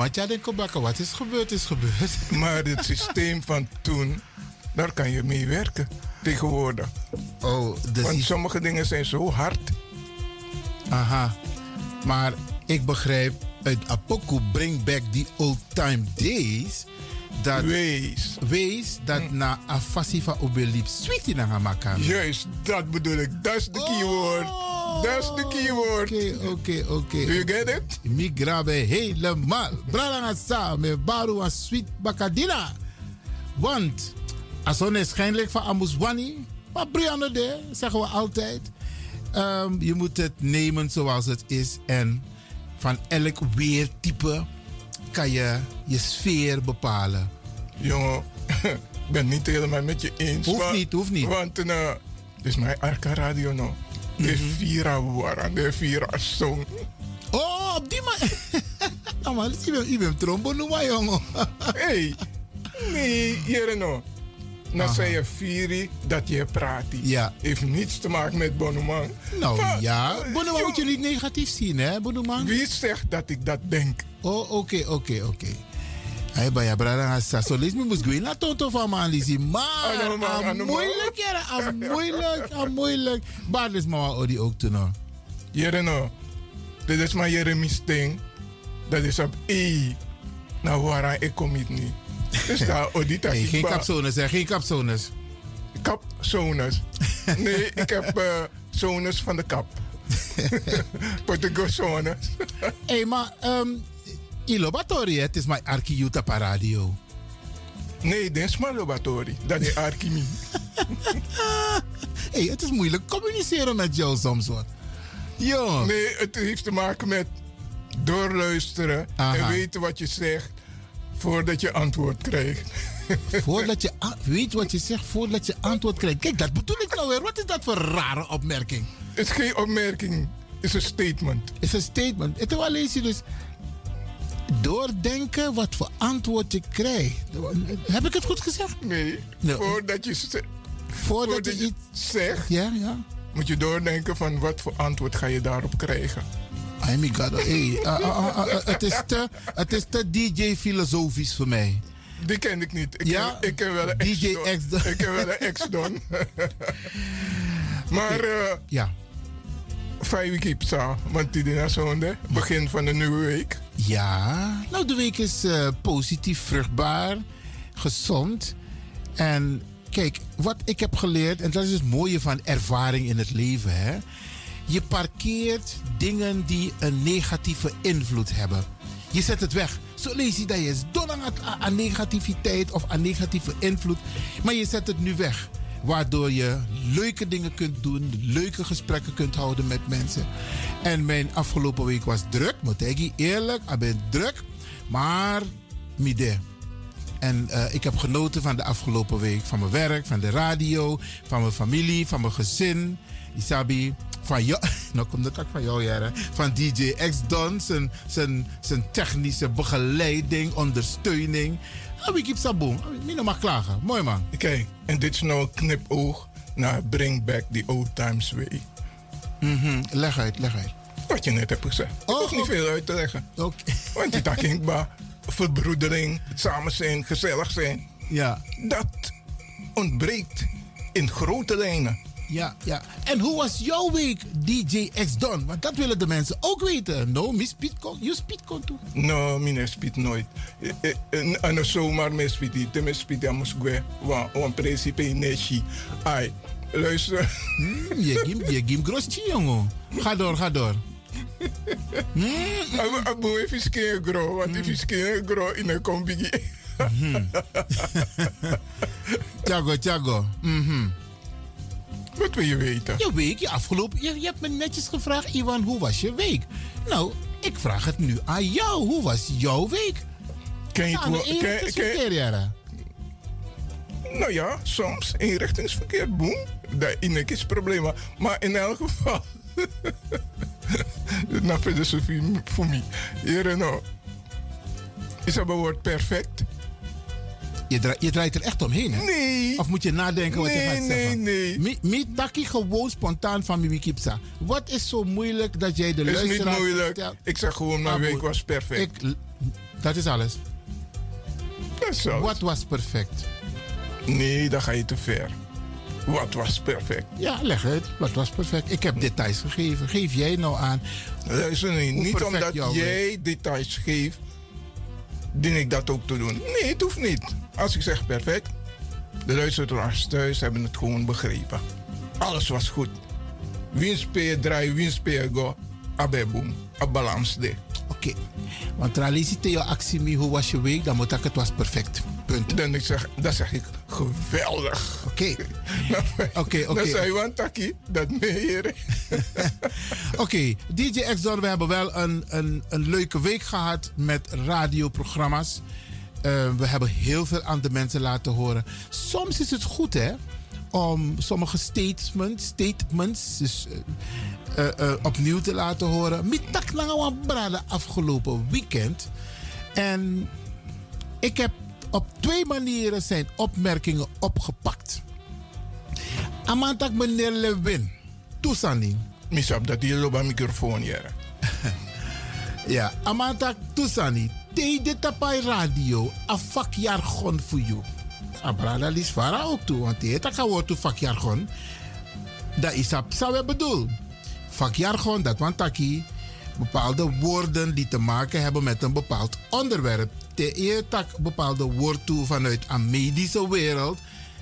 Ino, maar ja, denk ik, wat is gebeurd, is gebeurd. Maar het systeem van toen, daar kan je mee werken tegenwoordig. Oh, de Want sommige dingen zijn zo hard. Aha. Maar ik begrijp uit Apoku Bring Back the Old Time Days. Dat Wees. wees dat na afasi van obeliep sweetie na gemaakt. Juist, dat bedoel ik. Dat is de keyword. Dat is de keyword. Oké, oké, oké. Do you get it? Mi grabe helemaal. Sa me baru een sweet bakadina. Want als onwaarschijnlijk van Amuswani, maar Brianna de, zeggen we altijd. Ehm, je moet het nemen zoals het is. En van elk weertype kan je je sfeer bepalen. Jongen, ik ben niet helemaal met je eens. Hoeft niet, hoeft niet. Want uh, dit is mijn Arca Radio nou. De. Vira Wara, de Vira Song. Oh, op die manier. Nou, maar je bent trombo noemen, jongen. hey, nee, hier nou. Dan zei je Viri dat je praat. Ja. Heeft niets te maken met Bonuman. Nou ja, eh, Bonoman joh, moet je niet negatief zien, hè, Bonoman? Wie zegt dat ik dat denk? Oh, oké, oké, oké. Hij bij je brada hassa. Zo lees me moest gaan Toto van. Maar, man, ah, ano man. moeilijk, ja, moeilijk, moeilijk. Maar is maar wat die ook te nou. Hier nou. Dit is maar Jeremy's ding. Dat is op E. Nou, waar ik kom het niet. Dus daar, Odita Hey, geen kapzones, hè, geen kapzones. Kapzones. Nee, ik heb eh zones van de kap. Portugozones. Hé, hey, maar, um, Ilobatori, het is mijn Arkiuta Radio. Nee, dit is maar laboratorie. Dat is alchemie. hey, het is moeilijk communiceren met jou soms hoor. Jo. Nee, het heeft te maken met doorluisteren Aha. en weten wat je zegt voordat je antwoord krijgt. Voordat je weet wat je zegt, voordat je antwoord krijgt. Kijk, dat bedoel ik nou weer. Wat is dat voor een rare opmerking? Het is geen opmerking, het is een statement. Het is een statement. En terwijl lees je dus doordenken wat voor antwoord je krijgt. Heb ik het goed gezegd? Nee, Nee. voordat je, Voordat, voordat je je iets... zegt, Ja, ja. moet je doordenken van wat voor antwoord ga je daarop krijgen. Oh my god. Hey, ah, ah, ah, het, is te, het is te DJ-filosofisch voor mij. Die ken ik niet. Ik, Ja, ken, ik ken wel een DJ ex-don. ex-don. Ik ken wel een ex-don. maar eh Ja. vijf kipsa, want die is zonde. Begin van de nieuwe week. Ja, nou de week is eh, positief, vruchtbaar, gezond. En kijk, wat ik heb geleerd, en dat is het mooie van ervaring in het leven, hè. Je parkeert dingen die een negatieve invloed hebben. Je zet het weg. Zo lees je dat je is aan negativiteit of aan negatieve invloed. Maar je zet het nu weg. Waardoor je leuke dingen kunt doen, leuke gesprekken kunt houden met mensen. En mijn afgelopen week was druk, moet ik eerlijk, ik ben druk. Maar, midden. En eh, ik heb genoten van de afgelopen week. Van mijn werk, van de radio, van mijn familie, van mijn gezin. Isabi, van jou. Nou komt het ook van jou, Jere. Van DJ X Don, zijn, zijn, zijn technische begeleiding, ondersteuning. Ah, wie keep saboom. Niet mag klagen. Mooi man. Kijk, en dit is nou een knipoog naar Bring Back the Old Times Way. Mhm, Leg uit, leg uit. Wat je net hebt gezegd. Oh, hoef niet oh. veel uit te leggen. Oké. Want die takking ba, verbroedering, samen zijn, gezellig zijn. Ja, Dat ontbreekt in grote lijnen. Ja, ja. En hoe was jouw week, DJ X Don? Want dat willen de mensen ook weten. No, miss Piet, kon- you speed kon toe. No, mine spit nooit. Eh, eh, eh, En zomaar me spit. Te me spit aan moest gwe. Want principe in. Ai, luister. Hmm, je gim, je gim grosje, jongen. Ga door, ga door. Abu even skien gro. Want if skien gro in een kombigi. Tiago, Tiago. Mhm. Wat wil je weten? Je week, je afgelopen... Je, je hebt me netjes gevraagd, Ivan, hoe was je week? Nou, ik vraag het nu aan jou. Hoe was jouw week? Ken je het Samen wo- ken-. Nou ja, soms inrichtingsverkeer, boem. Dat is een probleem. Maar in elk geval. Na filosofie voor mij. Hier nou. Is dat woord perfect? Je, dra- je draait er echt omheen, hè? Nee. Of moet je nadenken wat je Nee, gaat zeggen? nee, nee. Mi taki gewoon spontaan van Mimi Kipsa. Wat is zo moeilijk dat jij de Is niet luisteraar moeilijk. Ik zeg gewoon, mijn Abu, week was perfect. Ik, dat is alles. Dat is alles. Wat was perfect? Nee, dan ga je te ver. Wat was perfect? Ja, leg het. Wat was perfect? Ik heb details gegeven. Geef jij nou aan. Luister nee, niet perfect omdat jij details geeft, dien ik dat ook te doen. Nee, het hoeft niet. Als ik zeg perfect, de luisteraars thuis hebben het gewoon begrepen. Alles was goed. Winspeer, draai, winspeer, go. Abeboom. A balans de. Oké. Want traditie te jouw actie, hoe was je week? Dan moet ik het was perfect. Punt. Dan, ik zeg, dan zeg ik, geweldig. Oké. Oké, oké. zei je, want Taki, dat meer. Oké, DJ X-Don, we hebben wel een, een, een leuke week gehad met radioprogramma's. Eh, we hebben heel veel aan de mensen laten horen. Soms is het goed, hè? Om sommige statements, statements dus, eh, eh, opnieuw te laten horen. Mitak na brada afgelopen weekend. En ik heb op twee manieren zijn opmerkingen opgepakt. Amantak meneer Lewin, toesanding. Misap, dat die een microfoon, ja. Ja, amata tusani. Te de tapai radio. A vakjargon voor jou. Abrada lis fara ook toe. Want te taka woord to vakjargon. Dat is op zou bedoel. Vakjargon, dat want taki. Bepaalde woorden die te maken hebben met een bepaald onderwerp. Te eer tak bepaalde woord toe vanuit een medische wereld.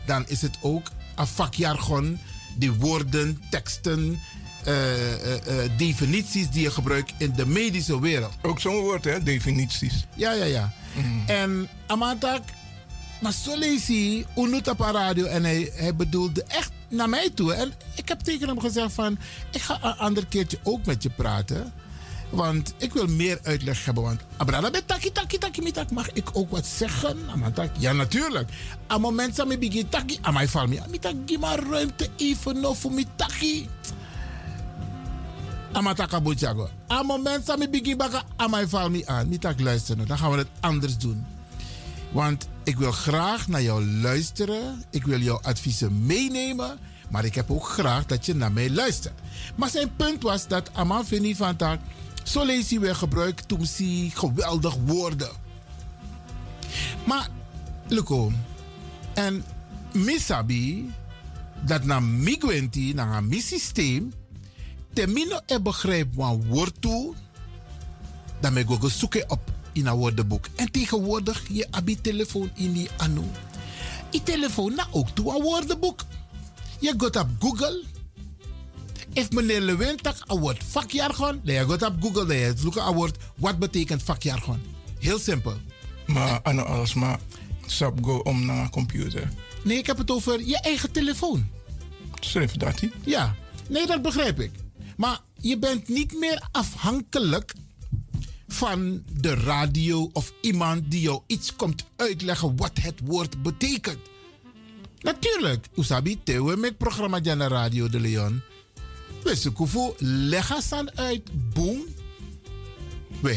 Dan is het ook vakjargon. Die woorden, teksten, eh, eh, eh, definities die je gebruikt in de medische wereld. Ook zo'n woord, hè, definities. Ja, ja, ja. En Amatak, Maar zo lees hij op radio en hij, hij bedoelde echt naar mij toe. En ik heb tegen hem gezegd van, ik ga een ander keertje ook met je praten. Want ik wil meer uitleg hebben. Want abrada taki taki taki mitak. Mag ik ook wat zeggen? Ja, natuurlijk. Aan moment dat ik begin taki, aan mij val me. Mitak, geef maar ruimte even nog voor taki. Amataka bojago. Aan moment dat ik begin bakken, aan mij val me aan. Mitak, luisteren. Dan gaan we het anders doen. Want ik wil graag naar jou luisteren. Ik wil jouw adviezen meenemen. Maar ik heb ook graag dat je naar mij luistert. Maar zijn punt was dat Aman Vini van Tak zo lees hij weer gebruikt toen ze geweldig woorden. Maar, Luko, en misabi, dat na migwenti, na mi systeem, termino e begrijp wat woord toe, dan me go zoeken op in een woordenboek. En tegenwoordig, je abi telefoon in die anu. Je telefoon na ook toe een woordenboek. Je gaat op Google, If meneer Lewin tak een woord vakjargon, dan je gaat op Google, dan zoeken woord, wat betekent vakjargon? Heel simpel. Maar aan alles maar sap go om naar een computer. Nee, ik heb het over je eigen telefoon. Schrijf dat hij? Ja, nee, dat begrijp ik. Maar je bent niet meer afhankelijk van de radio of iemand die jou iets komt uitleggen wat het woord betekent. Natuurlijk, Usabi Tewe met programma Jana Radio de Leon. We zoeken leggen uit. Boom. We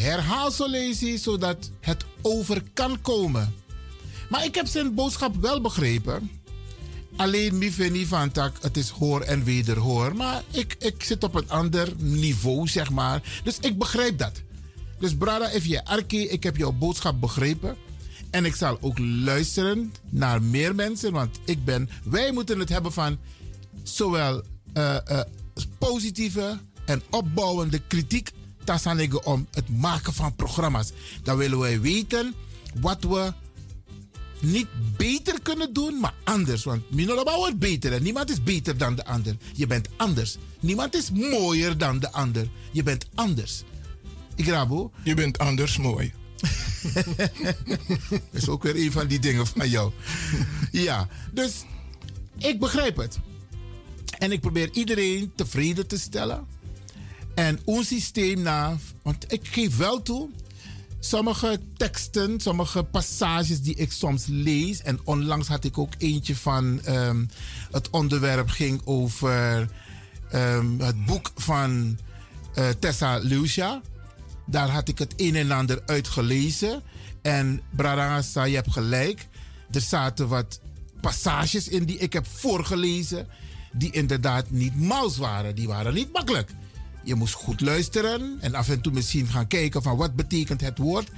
lezen zodat het over kan komen. Maar ik heb zijn boodschap wel begrepen. Alleen niet van tak, het is hoor en wederhoor. Maar ik, ik zit op een ander niveau, zeg maar. Dus ik begrijp dat. Dus Brada, if je arki, ik heb jouw boodschap begrepen. En ik zal ook luisteren naar meer mensen. Want ik ben, wij moeten het hebben van zowel uh, positieve en opbouwende kritiek tasanege om het maken van programma's. Dan willen wij weten wat we niet beter kunnen doen, maar anders. Want wordt beter en niemand is beter dan de ander. Je bent anders. Niemand is mooier dan de ander. Je bent anders. Igrabo? Je bent anders mooi. Dat is ook weer een van die dingen van jou. Ja, dus ik begrijp het. En ik probeer iedereen tevreden te stellen. En ons systeem na. Want ik geef wel toe. Sommige teksten, sommige passages die ik soms lees. En onlangs had ik ook eentje van. Um, het onderwerp ging over. Um, het boek van uh, Tessa Lucia. Daar had ik het een en ander uit gelezen. En Bradanga je hebt gelijk. Er zaten wat passages in die ik heb voorgelezen die inderdaad niet mals waren. Die waren niet makkelijk. Je moest goed luisteren en af en toe misschien gaan kijken van wat betekent het woord.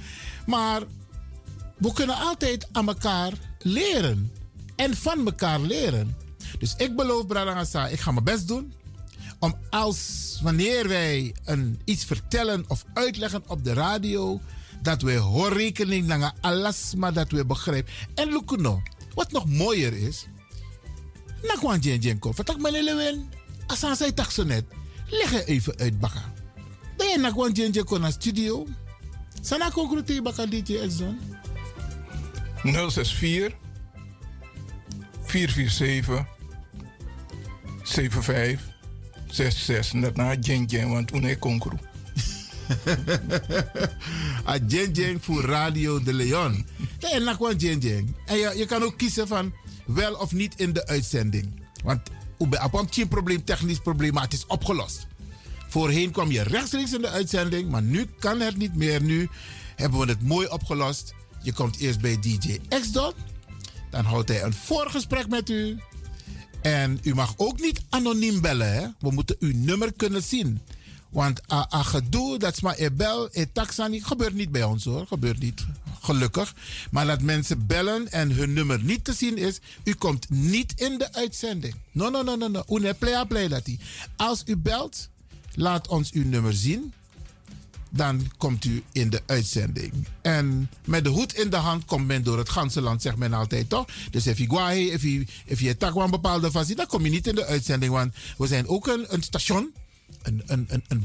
Maar we kunnen altijd aan elkaar leren en van elkaar leren. Dus ik beloof, Bradangasa, ik ga mijn best doen om als wanneer wij een, iets vertellen of uitleggen op de radio, dat we hoor rekening naar alles, maar dat we begrijpen. En Lukuno, wat nog mooier is, na kwan jen ko. Fatak melelewen. Asan say tak net. Leg even uit baka. Ben je na kwan jen ko na studio? Sana concrete baka DJ Exxon? 064 447 75 66. Dat na jen jen, want une concru. A jen jen voor Radio de Leon. En na kwan jen jen. En je, je kan ook kiezen van wel of niet in de uitzending. Want op een probleem, technisch probleem, maar het is opgelost. Voorheen kwam je rechtstreeks in de uitzending, maar nu kan het niet meer. Nu hebben we het mooi opgelost. Je komt eerst bij DJ X-Dot. Dan houdt hij een voorgesprek met u. En u mag ook niet anoniem bellen. Hè? We moeten uw nummer kunnen zien. Want a, a gedoe, dat is maar e bel, e taxani, gebeurt niet bij ons hoor. Gebeurt niet, gelukkig. Maar dat mensen bellen en hun nummer niet te zien is, u komt niet in de uitzending. No, no, no, no, no. Une play dat Als u belt, laat ons uw nummer zien. Dan komt u in de uitzending. En met de hoed in de hand komt men door het ganse land, zegt men altijd toch? Dus if je guai, if je, if een bepaalde fasie, dan kom je niet in de uitzending. Want we zijn ook een, station een, een, een, een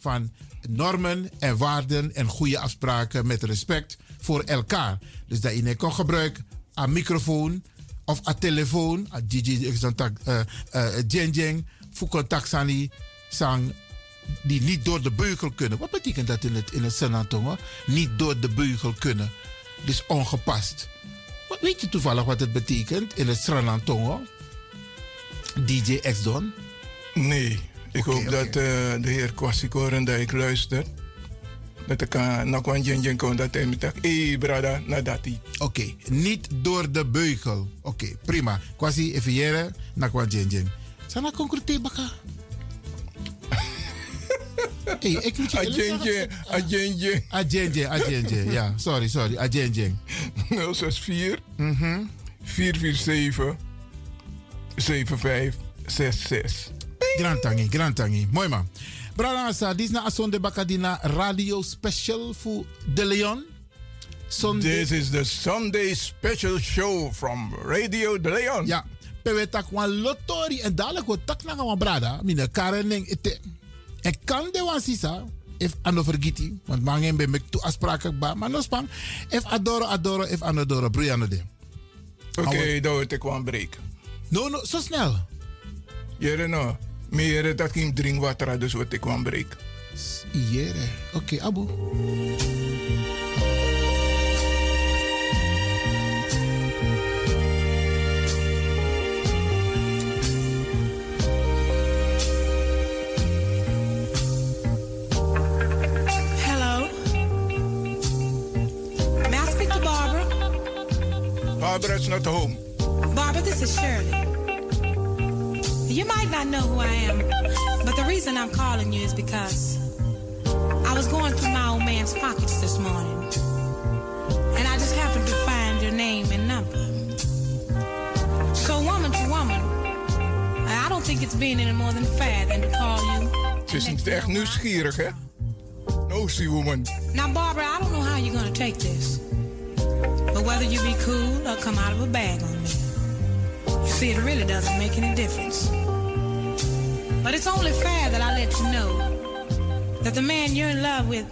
van normen en waarden en goede afspraken met respect voor elkaar. Dus dat je kan gebruiken een microfoon of een telefoon, een Gigi, Jeng Jeng, voor contact aan sang die niet door de beugel kunnen. Wat betekent dat in het, in het? Niet door de beugel kunnen. Dus ongepast. Wat, weet je toevallig wat het betekent in het Sranantongo? DJ X-Don? Nee, ik hoop dat uh, de heer Kwasi ik luister. Dat ik naar Kwan kon dat hij me zegt, hé brada, nadati. Oké, okay. niet door de beugel. Oké, prima. Kwasi even jere naar Kwan Jeng Sana concrete baka. Hey, ik moet je agenje. Ja, sorry, sorry. Agenje. 064 mm 447 7566. Grand tangi, grand tangi. Mooi man. Brada Asa, dit is na Asonde Bakadina radio special voor De Leon. Sunday. This is the Sunday special show from Radio De Leon. Ja, pewe tak wan lotori en dadelijk wat tak na wan brada. Mine karen ite. Ik kan de wan sisa. If ano vergiti. Want mangen ben mek tu afspraken ba. Maar no spam. If adoro adoro, if anodoro. Bruyano de. Oké, okay, dan word ik wan break. No, no, zo snel. Jere no. Meer dat ik drinkwater dus wat ik wan break. Jere. Oké, okay, abu. Barbara's not home. Barbara, this is Shirley. You might not know who I am, but the reason I'm calling you is because I was going through my old man's pockets this morning, and I just happened to find your name and number. So, woman to woman, I don't think it's being any more than fair than to call you. Ze is niet echt nieuwsgierig, hè? Nosy woman. Now, Barbara, I don't know how you're gonna take this. But whether you be cool or come out of a bag on me, you see, it really doesn't make any difference. But it's only fair that I let you know that the man you're in love with,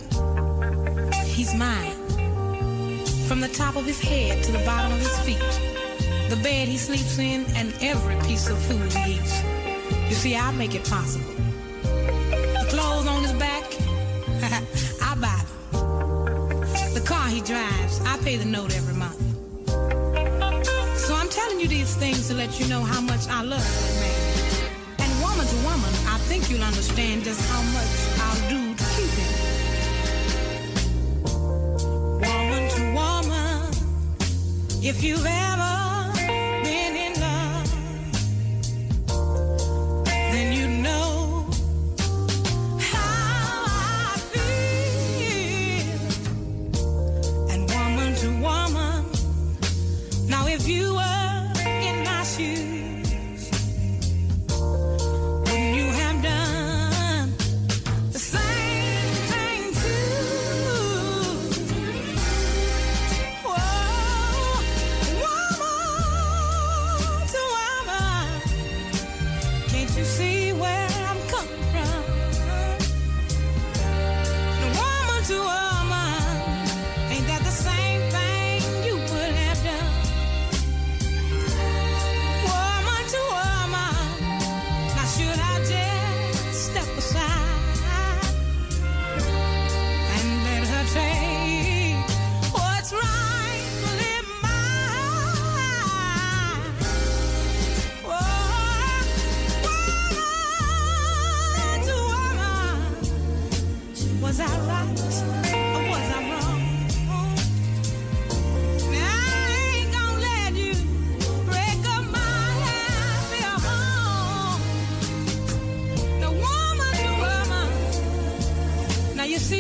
he's mine. From the top of his head to the bottom of his feet, the bed he sleeps in, and every piece of food he eats. You see, I make it possible. The clothes on his back, I buy them. The car he drives, I pay the note every month. So I'm telling you these things to let you know how much I love that man. Woman I think you'll understand just how much I'll do to keep it. Woman to woman, if you've ever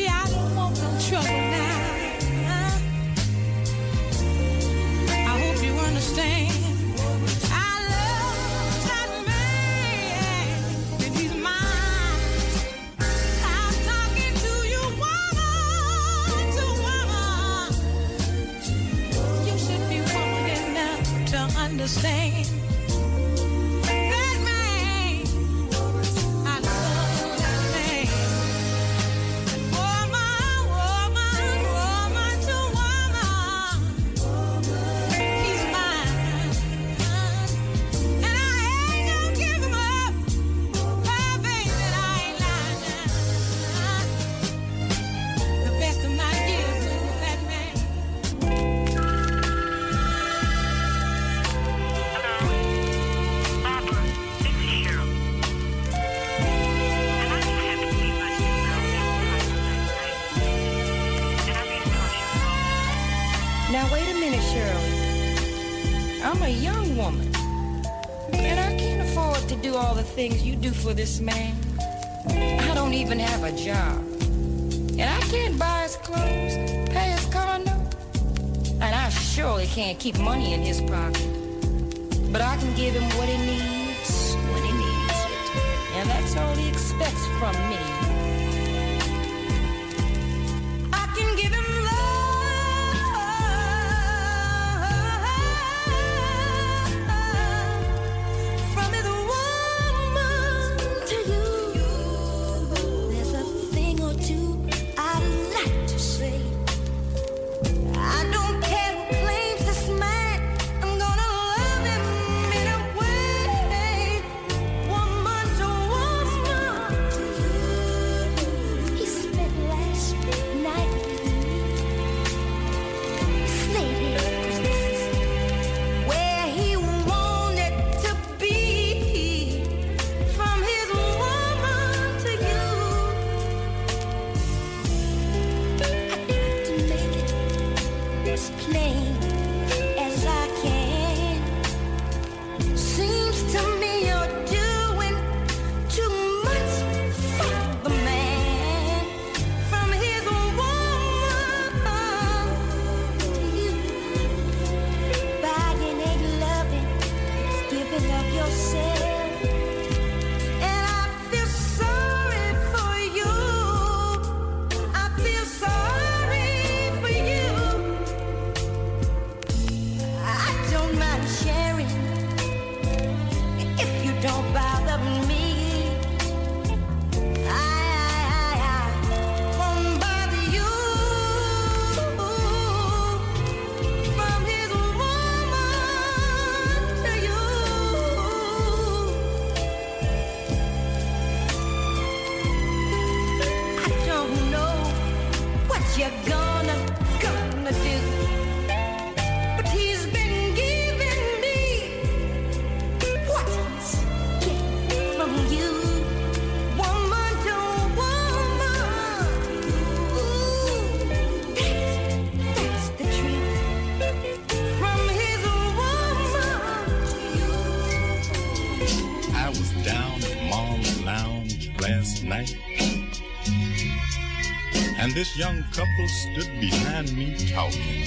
I don't want no trouble now. I hope you want to want you should be coming now to understand. I this man. I don't even have a job. And I can't buy his clothes, pay his condo, and I surely can't keep money in his pocket. But I can give him what he needs when he needs it. And that's all he expects from me. Young couple stood behind me talking.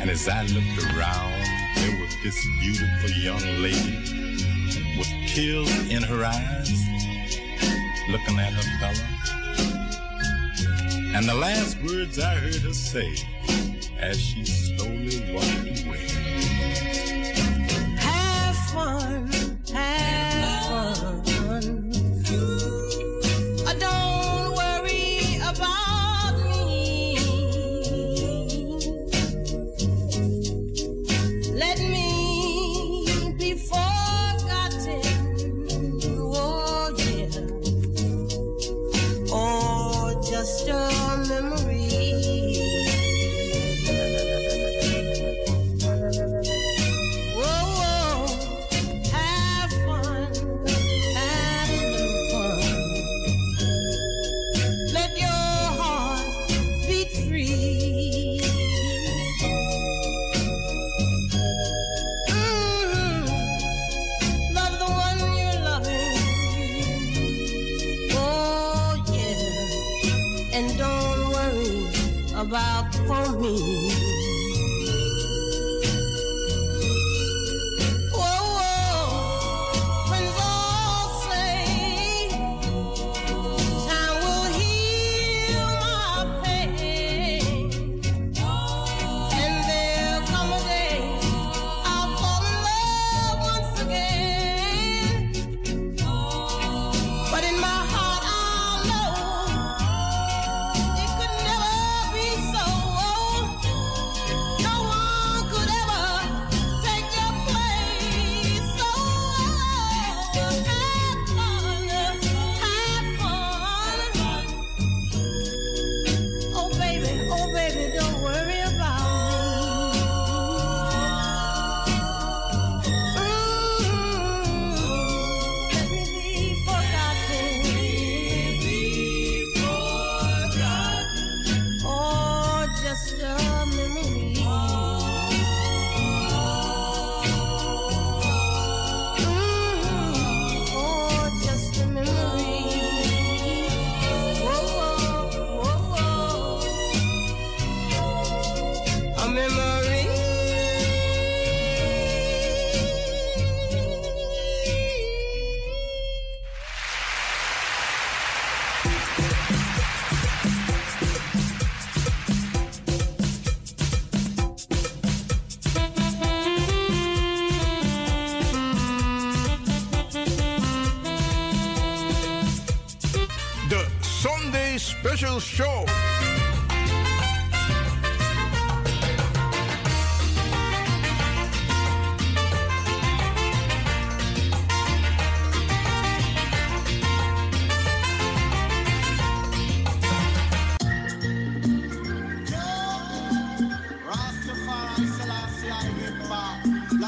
And as I looked around, there was this beautiful young lady with tears in her eyes, looking at her fella. And the last words I heard her say as she slowly walked away.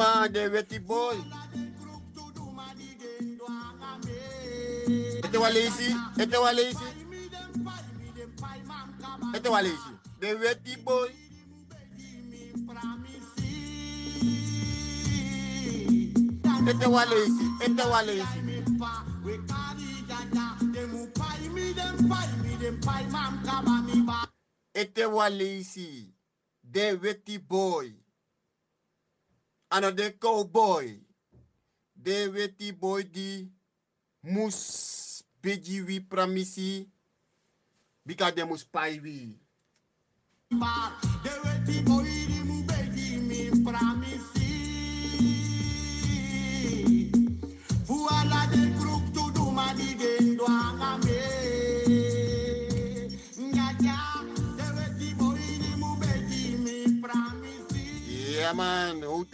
bar. De weti boy Este Walesi, este Walesi. Este Walesi. The Wetty Boy. Este Walesi, este Walesi. Este Walesi. The Wetty Boy. Ah, Another cowboy. The Wetty Boy, the. Mus beji wi pramisi. Bika de mus pai wi. bar de weti boy di mu begi mi pramisi fu ala de kruk tu du ma di gendo anga me nyaja de weti boy di mu begi mi pramisi Ja man, houd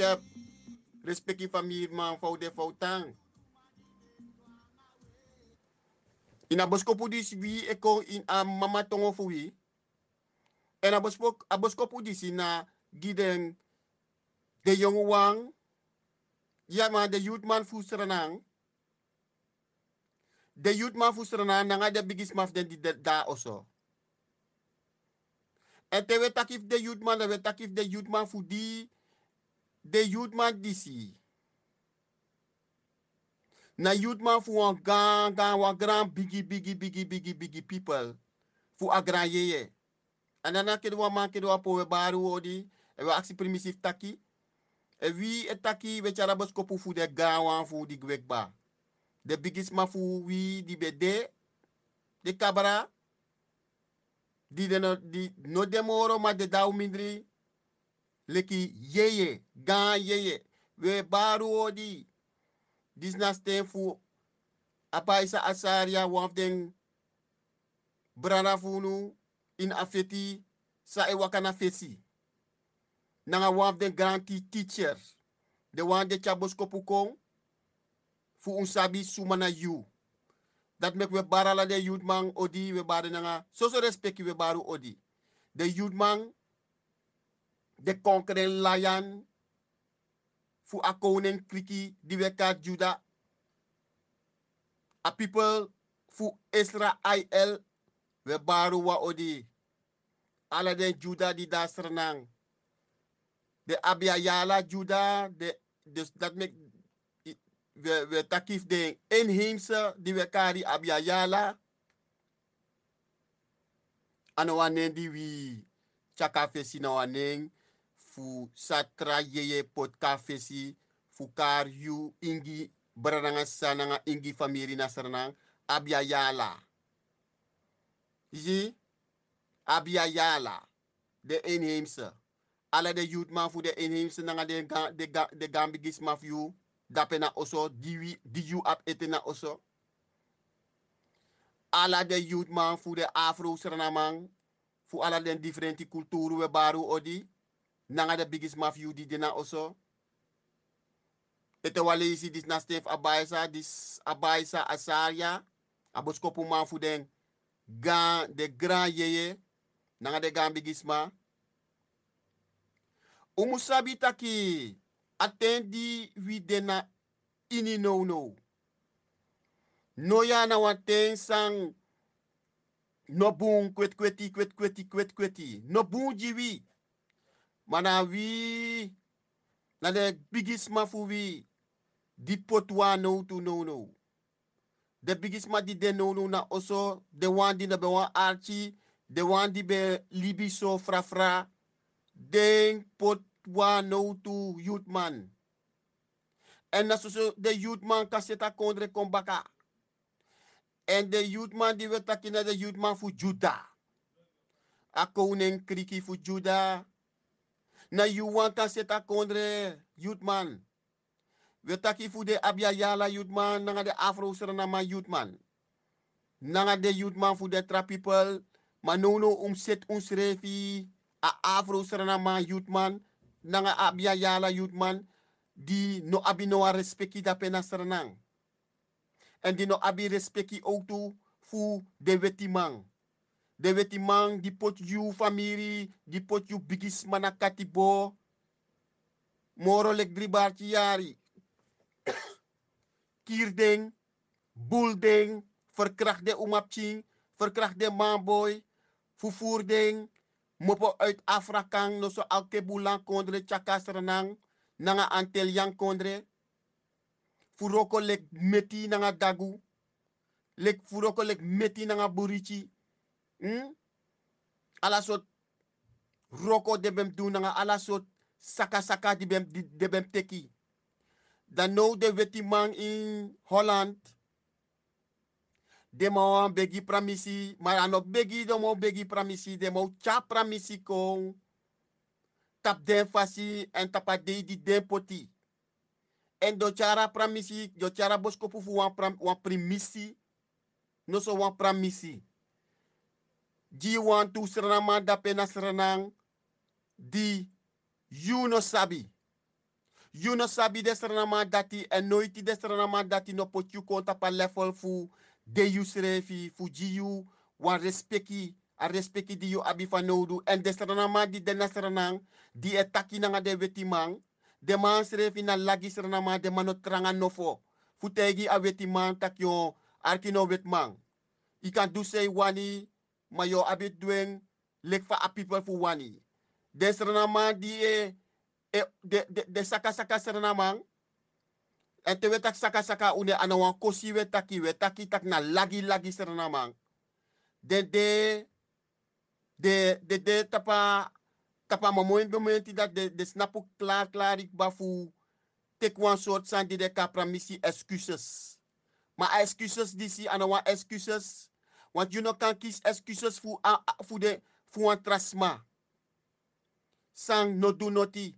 a boskopu ik kon in a mama tongo fu wie. En a boskop a boskopu na giden de jonge wang. Ja man, de youth man fu serenang. De youth man fu serenang nanga de bigis maf den di da oso. En te we takif de youth man, we takif de youth man fu di de youth man disi. na youth man fu wan gan gan wan bigi bigi bigi bigi bigi people. Fu a gran yeye and ana man kedi po we bari wodi e we primitif taki e wi e taki we cara bes fu de gran wan fu di gwek ba de biggest man fu wi di be de de kabara di de no di no demoro ma de daw mindri. Leki yeye gan yeye we bari wodi 19 fu apa isa asaria wafden brana funu in afeti sa e wakana fesi nanga wafden granti teacher. De wande chaboskopu kon fu un sabi sumana yu dat mek we barala de yud mang odi we bare nanga soso respecti we baru odi. De yud mang de konkren layan fu a koning kriki di weka juda. A people fu Israel we baru wa odi. Ala den juda di da sernang. De abia yala juda de dus dat mek we, we takif de inheemse die we kari abia yala. Ano wanen di wi chaka fesi na waneng fu satra yeye pot ka fesi fu kar yu ingi barananga sananga ingi famiri na saranang abia yala zie abia yala de inheemse alle de youthman fu de inheemse nanga de ga, de ga, de gambigis maf yu dape na oso di wi di ap ete na oso. Ala de youthman fu de afro sranamang fu ala den differenti kulturu we baru odi nanga de bigis maf yu di dina oso ete wale isi dis na stef abaisa dis abaisa asaria aboskopu man fu den gan de grand yeye nanga de gan bigisma umu sabi taki atendi wi dena ini no no no ya na waten sang no bun kwet kweti kwet kweti kwet kweti. No bun jiwi mana wi na de bigisma fu wi di potwa no to no no de bigisma di de no no na oso de wan di na be wan archi de wan di be libi so fra fra den pot wa no to youth man en na so de youth man kaseta kondre kombaka. En de youth man di we takina de youth man fu juda. A koning kriki fu juda na you wan kaseta kondre youth man. We taki fu de abia yala youth man nanga de afro suriname youth man nanga de youth man fu de tra people manono um set uns refi a afro suriname youth man nanga abia yala youth man di no abi no a respecti da pena surinang en di no abi respecti ook toe fu de wetimang de wetimang di pot you famiri di bigis manakati bo moro lek dribar yari. Kierding, boelding, verkracht de umapching, verkracht de manboy, fufuurding, mopo uit Afrakang, no so alke bulang kondre chakasranang, nanga antel yang kondre, furoko lek meti nanga dagu, lek furoko lek meti nanga burichi, hmm? ala sot roko de bem doen nanga ala saka saka di bem, di, de bem teki. Dan nou de weti in Holland. De mo begi pramisi. Maar ano begi de mo begi pramisi. De mo cha pramisi kong. Tap den fasi en tapa de di den poti. En do chara pramisi. Do chara bosko pufu wan, pram, wan primisi. No so wan pramisi. Ji wan tu sranama da pena sranang. Di you no sabi. you no sabi desranama dati en noiti desranama dati no pot you konta pa level fu de you srefi fu ji you wan respecti a respecti di you abi fa nodu en desranama di de nasranang di etaki nanga de wetimang de man srefi na lagi sranama de mano tranga nofo fu tegi a wetimang tak yo arkino wetmang i kan do say wani ma yo abi dweng lek fa a people fu wani desranama di e e de de de saka saka serna mang en te wetak saka saka une ana wan kosi wetaki wetaki tak na lagi lagi serna mang de de de de de tapa tapa moment momenti dat de de snapu klaar klaar ik bafu tek wan soort san di de kapra misi excuses. Maar excuses die si ana wan excuses want you no kan kies excuses a- fu de fu wan trasma sang no do noti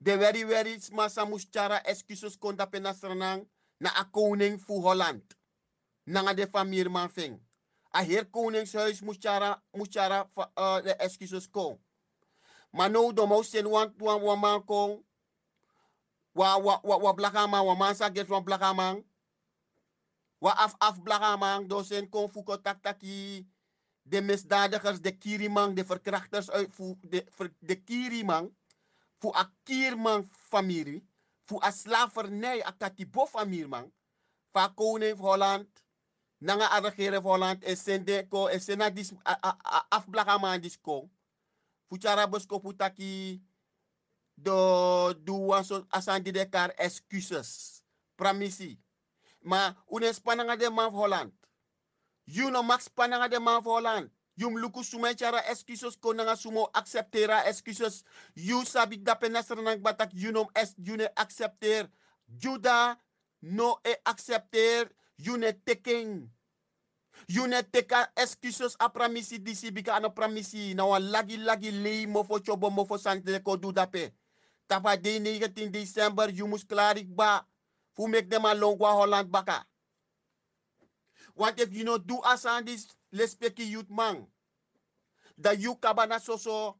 de very very masa muschara excuses konta pena sranang na a koning fu Holland. Nanga de famir man fing. A heer koningshuis muschara muschara uh, de excuses ko. Maar do mo sen wan wan man kong. Wa wa wa wa blakama wa man sa get wan blakama. Wa af af blakama do sen kon fu ko tak taki. De misdadigers, de kirimang, de verkrachters uit fu de ver- de kirimang fu a kierman familie, fu a slavernij, a katibo familie man, fa koning Holland, nanga a regeren Holland, en sende ko, en sena dis, a- a- a- afblaka man dis ko, fu chara bosko fu taki, do, do wan so, asan di de kar excuses, pramisi, ma, une spananga de man Holland, you no max spananga de man Holland, Yum luku sumay chara excuses ko nga sumo acceptera excuses. You sabi dape na nang batak yunom es yune accepter. Juda no e accepter yune taking. Yune teka excuses a pramisi disi bika ano pramisi na wan lagi lagi lei mofo chobo mofo sante ko du dape. Tapa de 19 December you mus klarik ba. Fu make them a longwa Holland baka. Want if you know do as on this lespeki youth man. Da you kabana soso.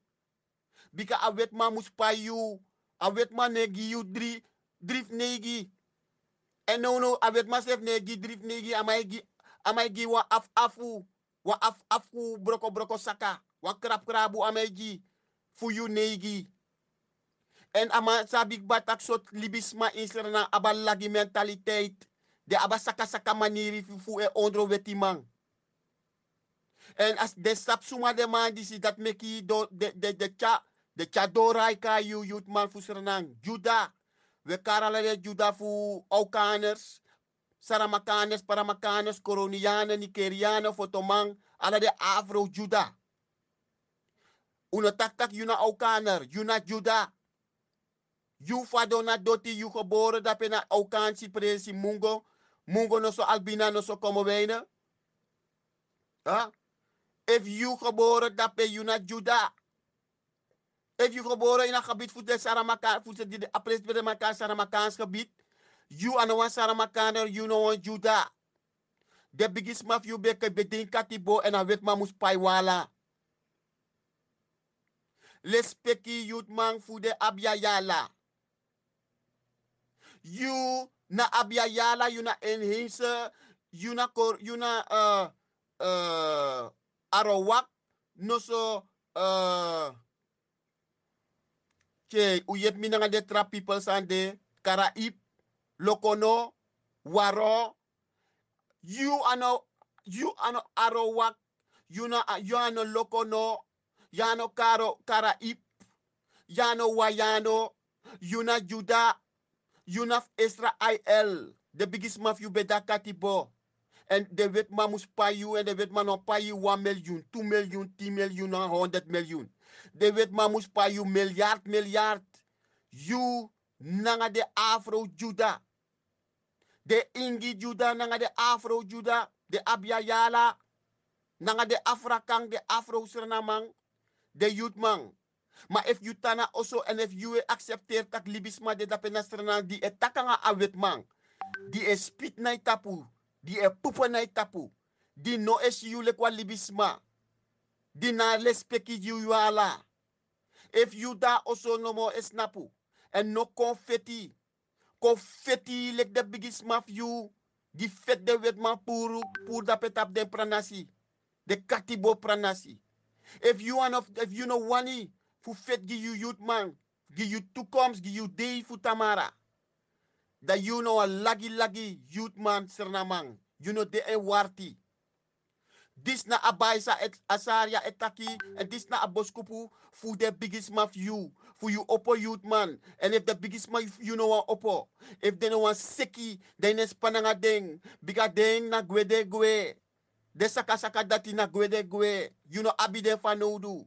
Bika awet ma mus pa you. Awet ma negi you dri drift negi. En no no awet ma sef negi drift negi amai gi amai gi wa af afu. Wa af afu broko broko saka. Wa krap krabu amai gi. Fu you negi. En ama sabik batak sot libisma inserna abal lagi mentaliteit. De aba saka maniri fu- fu e ondro. En as de sap suma de man disi dat meki do de de de cha de cha dorai ka you youth man fu. Juda. We juda fu aukaners. Saramakaners, Paramakaners, Coronianen, Nigerianen, Fotomang, ala de Afro Juda. Una tak tak yuna aukaner, yuna Juda. You fado na doti you geboren dat na aukan si presi mungo. Mungo no so albina no so como wena. Huh? If you geboren dat pe you na Juda. If you geboren in een gebied voor de Saramaka, voor de apres bij de Maka Saramakaans gebied. You ano wan Saramakaner, you know wan Juda. De biggest maf you beke bedin katibo en a wet ma mus paiwala. Lespeki youth man voor de abiyayala. You na abiyayala, you na enheense, you na kor, you na uh, uh, arawak, no so, uh, che, u yet mi nga de trap people san de, Karaib, Lokono, Waro, you ano, you ano arawak, you na, you ano Lokono, Yano Karo, Karaib, Yano Wayano, Yuna Juda, Yunaf Israel, the biggest mafia beda katibo. En de wet ma mus payu en de wet ma no payu 1 miljoen, 2 miljoen, 10 miljoen en 100 miljoen. De wet ma mus payu miljard, miljard. You nanga de Afro Juda. De Ingi Juda nanga de Afro Juda, de Abya Yala. Nanga de Afrakang, de Afro Surinamang, de Youthmang. Ma if you tana also en if you accepteer tak libisma de da penastranan di e takanga awetman. Di e spit na itapu. Di e pupa na itapu. Di no e es you le kwa libisma. Di na lespeki you you ala. If you da also no more esnapu. En no konfeti. Konfeti lek de bigisma maf you. Di fet de wetman pour, pour da petap de pranasi. De katibo pranasi. If you, one of, if you know one fu fet gi you youth man, gi you toekomst, gi you day fu tamara. Dat you know a lagi lagi youth man sernamang. You know de e warti. Dis na abaisa et asaria etaki and this na aboskupu fu the biggest maf you. Fu you oppo youth man. And if the biggest maf you know one oppo. If they know one seki, then es pananga ding. Biga ding na gwede gwe. De saka saka dati na gwede gwe. You know abide fanodu.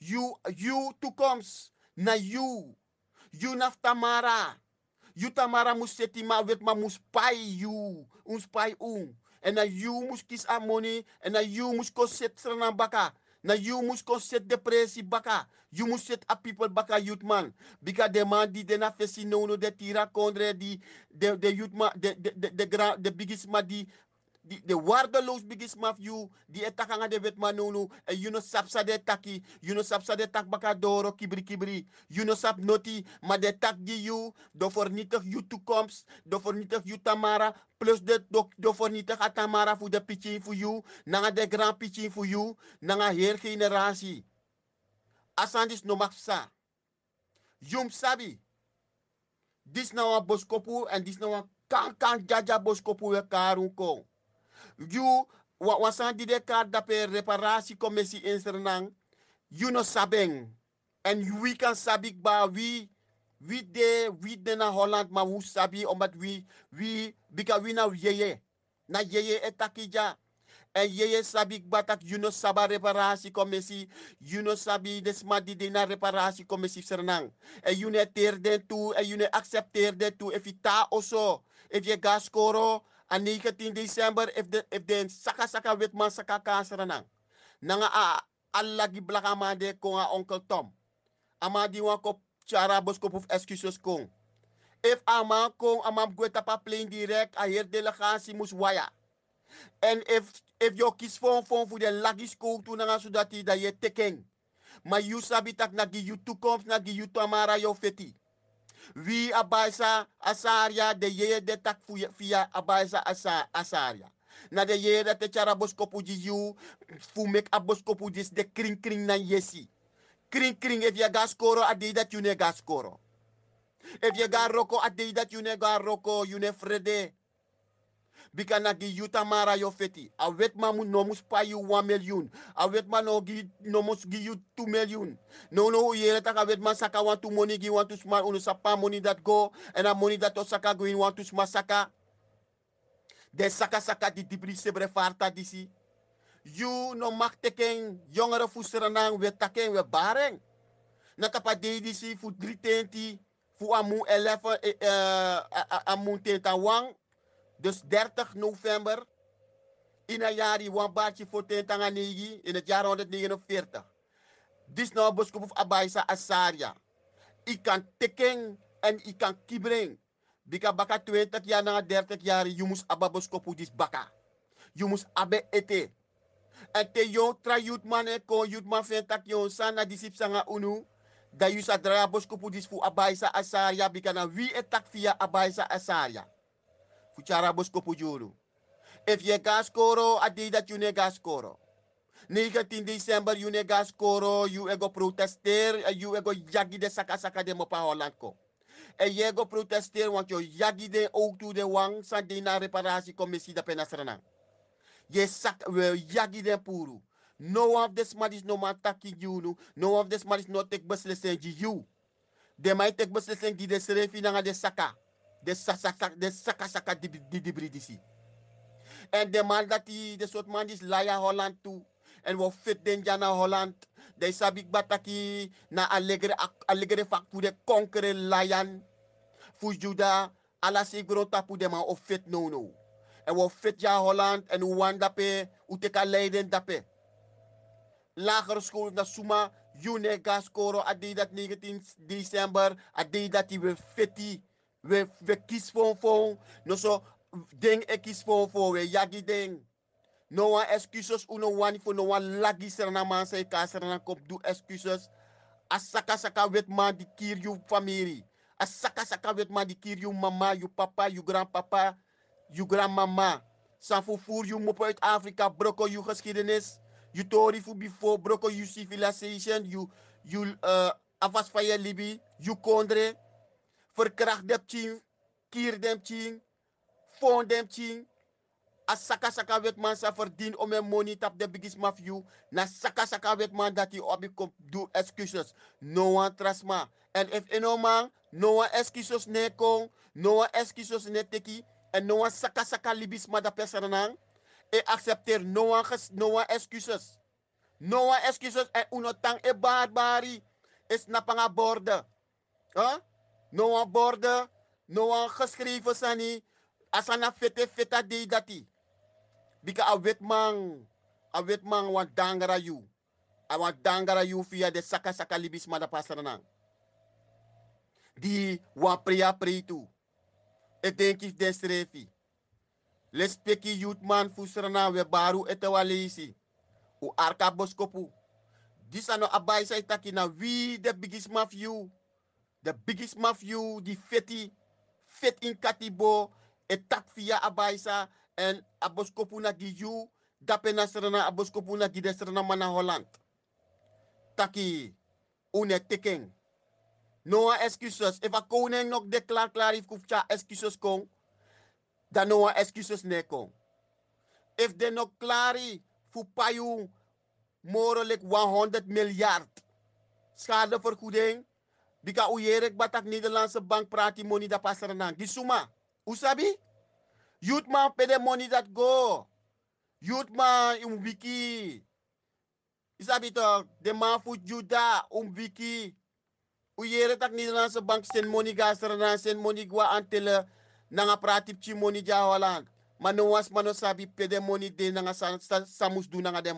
You you toekomst na you. You naf tamara. You tamara mus ma wet ma mus pai you. Uns pai un. En na you mus kis a money. En na you mus ko set sranan baka. Na you mus ko set depressie baka. You mus set a people baka youth man. Bika de man di de na fesi no no de tira kondre di de de youth man de de de de, gra- de biggest ma di de waardeloos biggest maf you, die etaka nga de wet manunu, en you no sap sa de taki, you no sap sa de tak baka doro kibri kibri, you no sap noti, maar de tak die you, do vernietig you toekomst, do vernietig you tamara, plus de do, do vernietig a tamara voor de pitching voor you, nanga de grand pitching voor you, nanga heel generatie. Asandis no maksa. Yum sabi. Dis na wa boskopu en dis na wa kan kan jaja boskopu we karun ko. You wa wasan di de kar dape reparasi komisi insernang. You no sabeng. En we kan sabik ba we we de we de na Holland ma wu sabi omdat we we bika we na yeye. Na yeye etakija. En je sabi batak juno saba reparatiecommissie. Juno sabi desma di de na reparatiecommissie sernang. En june teer den toe en june accepteer den toe. If je ta oso. If je gas koro. Aan 19 december if de if de saka saka witman saka kanseranang. Nanga a alla gi blaka mande ko a onkel Tom. Ama di wan kop chara boskop of excuses kong. If ama kong ama gweta pa plain direct a hier delegatie moes waya. En if if yo kies voor voor voor de lagis ko tu na zodat die dat je teken. Maar you sabi tak na gi you toekomst na gi you tamara yo feti. Wie abaisa asaria de ye de tak via abaisa asa asaria. Na de ye dat te chara boskopu di you fu mek a boskopu dis de kring kring na yesi. Kring kring if je gas koro adi dat you ne gas koro. If je ga roko adi dat you ne ga roko you ne. Bika na gi yuta mara yo feti. A wet ma mu no mus pa you 1 million. A wet ma no gi no mus gi you 2 million. No no ye ta ka wet ma saka want to money gi want to smart unu sapa money that go and a money that osaka go in want to smart saka. De saka saka di dibri sebre farta disi. You no mak teken jongere fuseranang we taken we bareng. Na tapa de disi fu 320 fu amu 11 eh, eh, a- amu tenta wang. Dus 30 november in een jaar die wan baatje voor tentanga negi in het jaar 149. Dis nou boskop of abaisa asaria. Ik kan teken en ik kan kibring. Bika baka 20 jaar na 30 jaar, je moest abba boskopu dis baka. Je moest abe ete. En te yon tra yut man e kon yut man fen tak yon san na disip sanga unu. Da yu sa dra boskopu dis fu abaisa asaria bika na wie etak via abaisa asaria. Fuchara boskopu juru. If je gas koro, adi dat you ne gas koro. 19 december you ne you ego protesteer, en you ego yagi de saka saka de mopa Holland ko. En je ego protesteer, want you yagi de ook toe de wang, sa de na da penasranang. Je sak, we yagi de puru. No of this man is no man taki you, no of this man is not take beslissing you. De mij take beslissing die de serefi de saka. De saka, de saka saka di di di bridisi. En de man dat die, de soort man is laya Holland toe. En we fit den jana Holland. De sabik bataki na allegre allegre fak pu de konkere layan. Fu juda ala sigro tapu de man of fit no no. En we fit ja Holland en we wan dape leiden dape. Lagere school na suma june gas koro adi dat 19 december adi dat die fiti we we kies voor voor no so ding e kies voor voor we yagi ding. No one excuses uno wani for no one lagi serna man say ka serna kop. Do excuses. Asaka saka wet man di kier you family asaka saka wet man di kier you mama you papa you grandpapa you grandmama. San vervoer you mop uit Afrika you geschiedenis. You tori fu before broko you civilization. You uh, afas van je libi you kondre verkracht dem ching kier dem ching fond dem ching a saka saka wet man sa verdien om een money tap de biggest mafia na saka saka wet man dat hij op kom do excuses. No one trust ma. And if eno man no one excuses ne kon no one excuses ne teki en no one saka saka libis ma da personang e accepteer no one excuses. No one excuses. En uno tang e barbari is na panga borde. Huh? No one borde no one geschreven sani asana fete feta de dati. Bika a wetman a wetman wan dangara you a wan dangara you via de saka saka libis ma da pasaranang di wan pria preitu e denk ik den strefi les peki youth man fusrana we baru etewa leisi u arka boskopu. Disano abai sai taki na wie de biggest mafia the biggest mafia die feti fet in katibo etak via abaisa en aboskopu na giju dape na serena aboskopu na gide serena mana Holland. Taki une teken no excuses. If a koning nog declare klaar heeft kufcha excuses kon dan no excuses ne kon if de nog klari fu payu morelijk 100 miljard schadevergoeding Bika uyerik batak Nederlandse bank prati money da pasaranang. Di suma. Usabi? Youth man pay the money that go. Youth man, um wiki. Isabi toch, de man voor Juda, um wiki. Uyere tak Nederlandse bank sen money gaster na sen money gwa antele nanga pratip chi money jawalang. Mano was mano sabi pede money de nanga sa, sa, samus du nanga de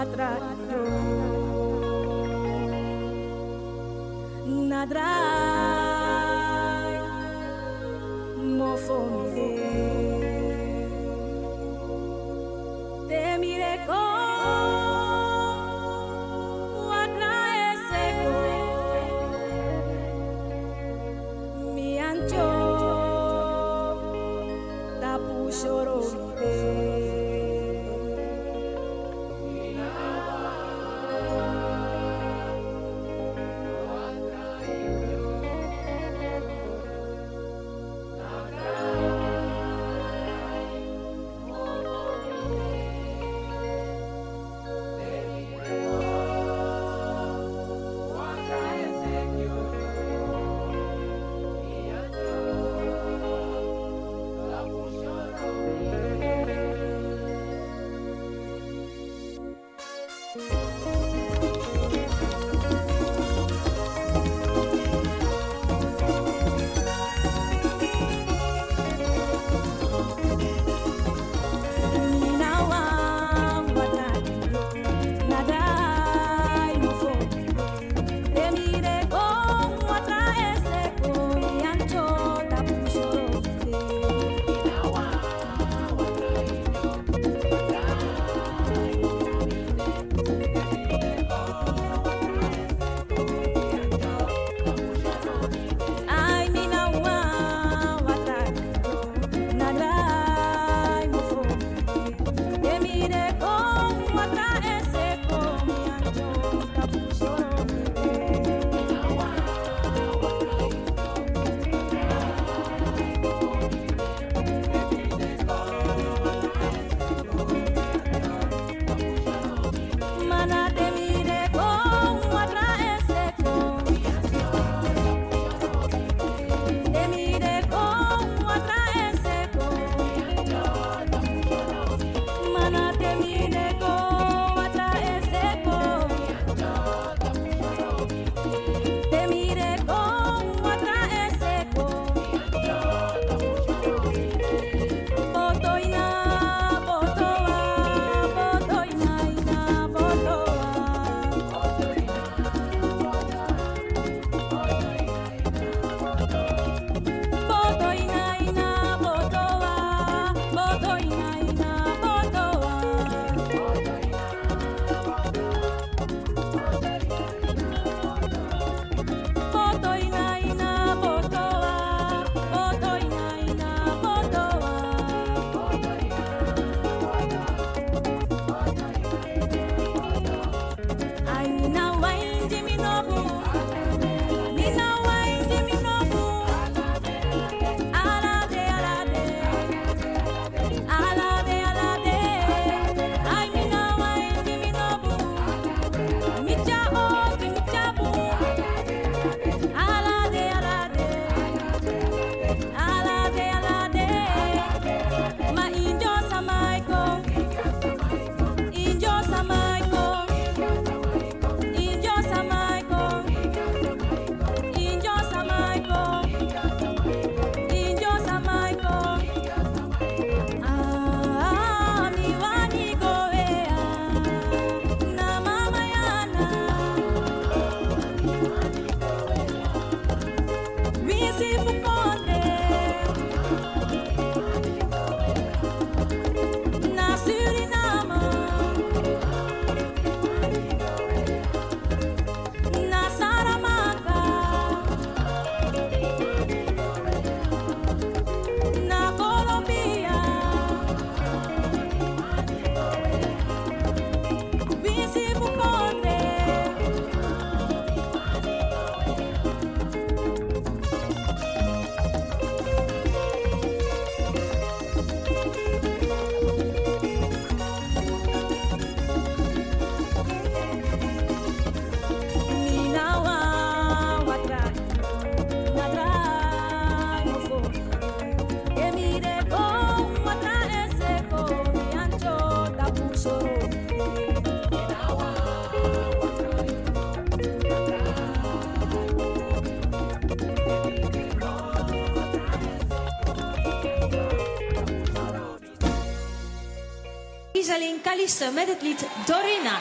quatro nadrai mofo mi Rosalind Kalisse met het lied Dorina.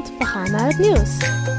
avond, we gaan naar het nieuws.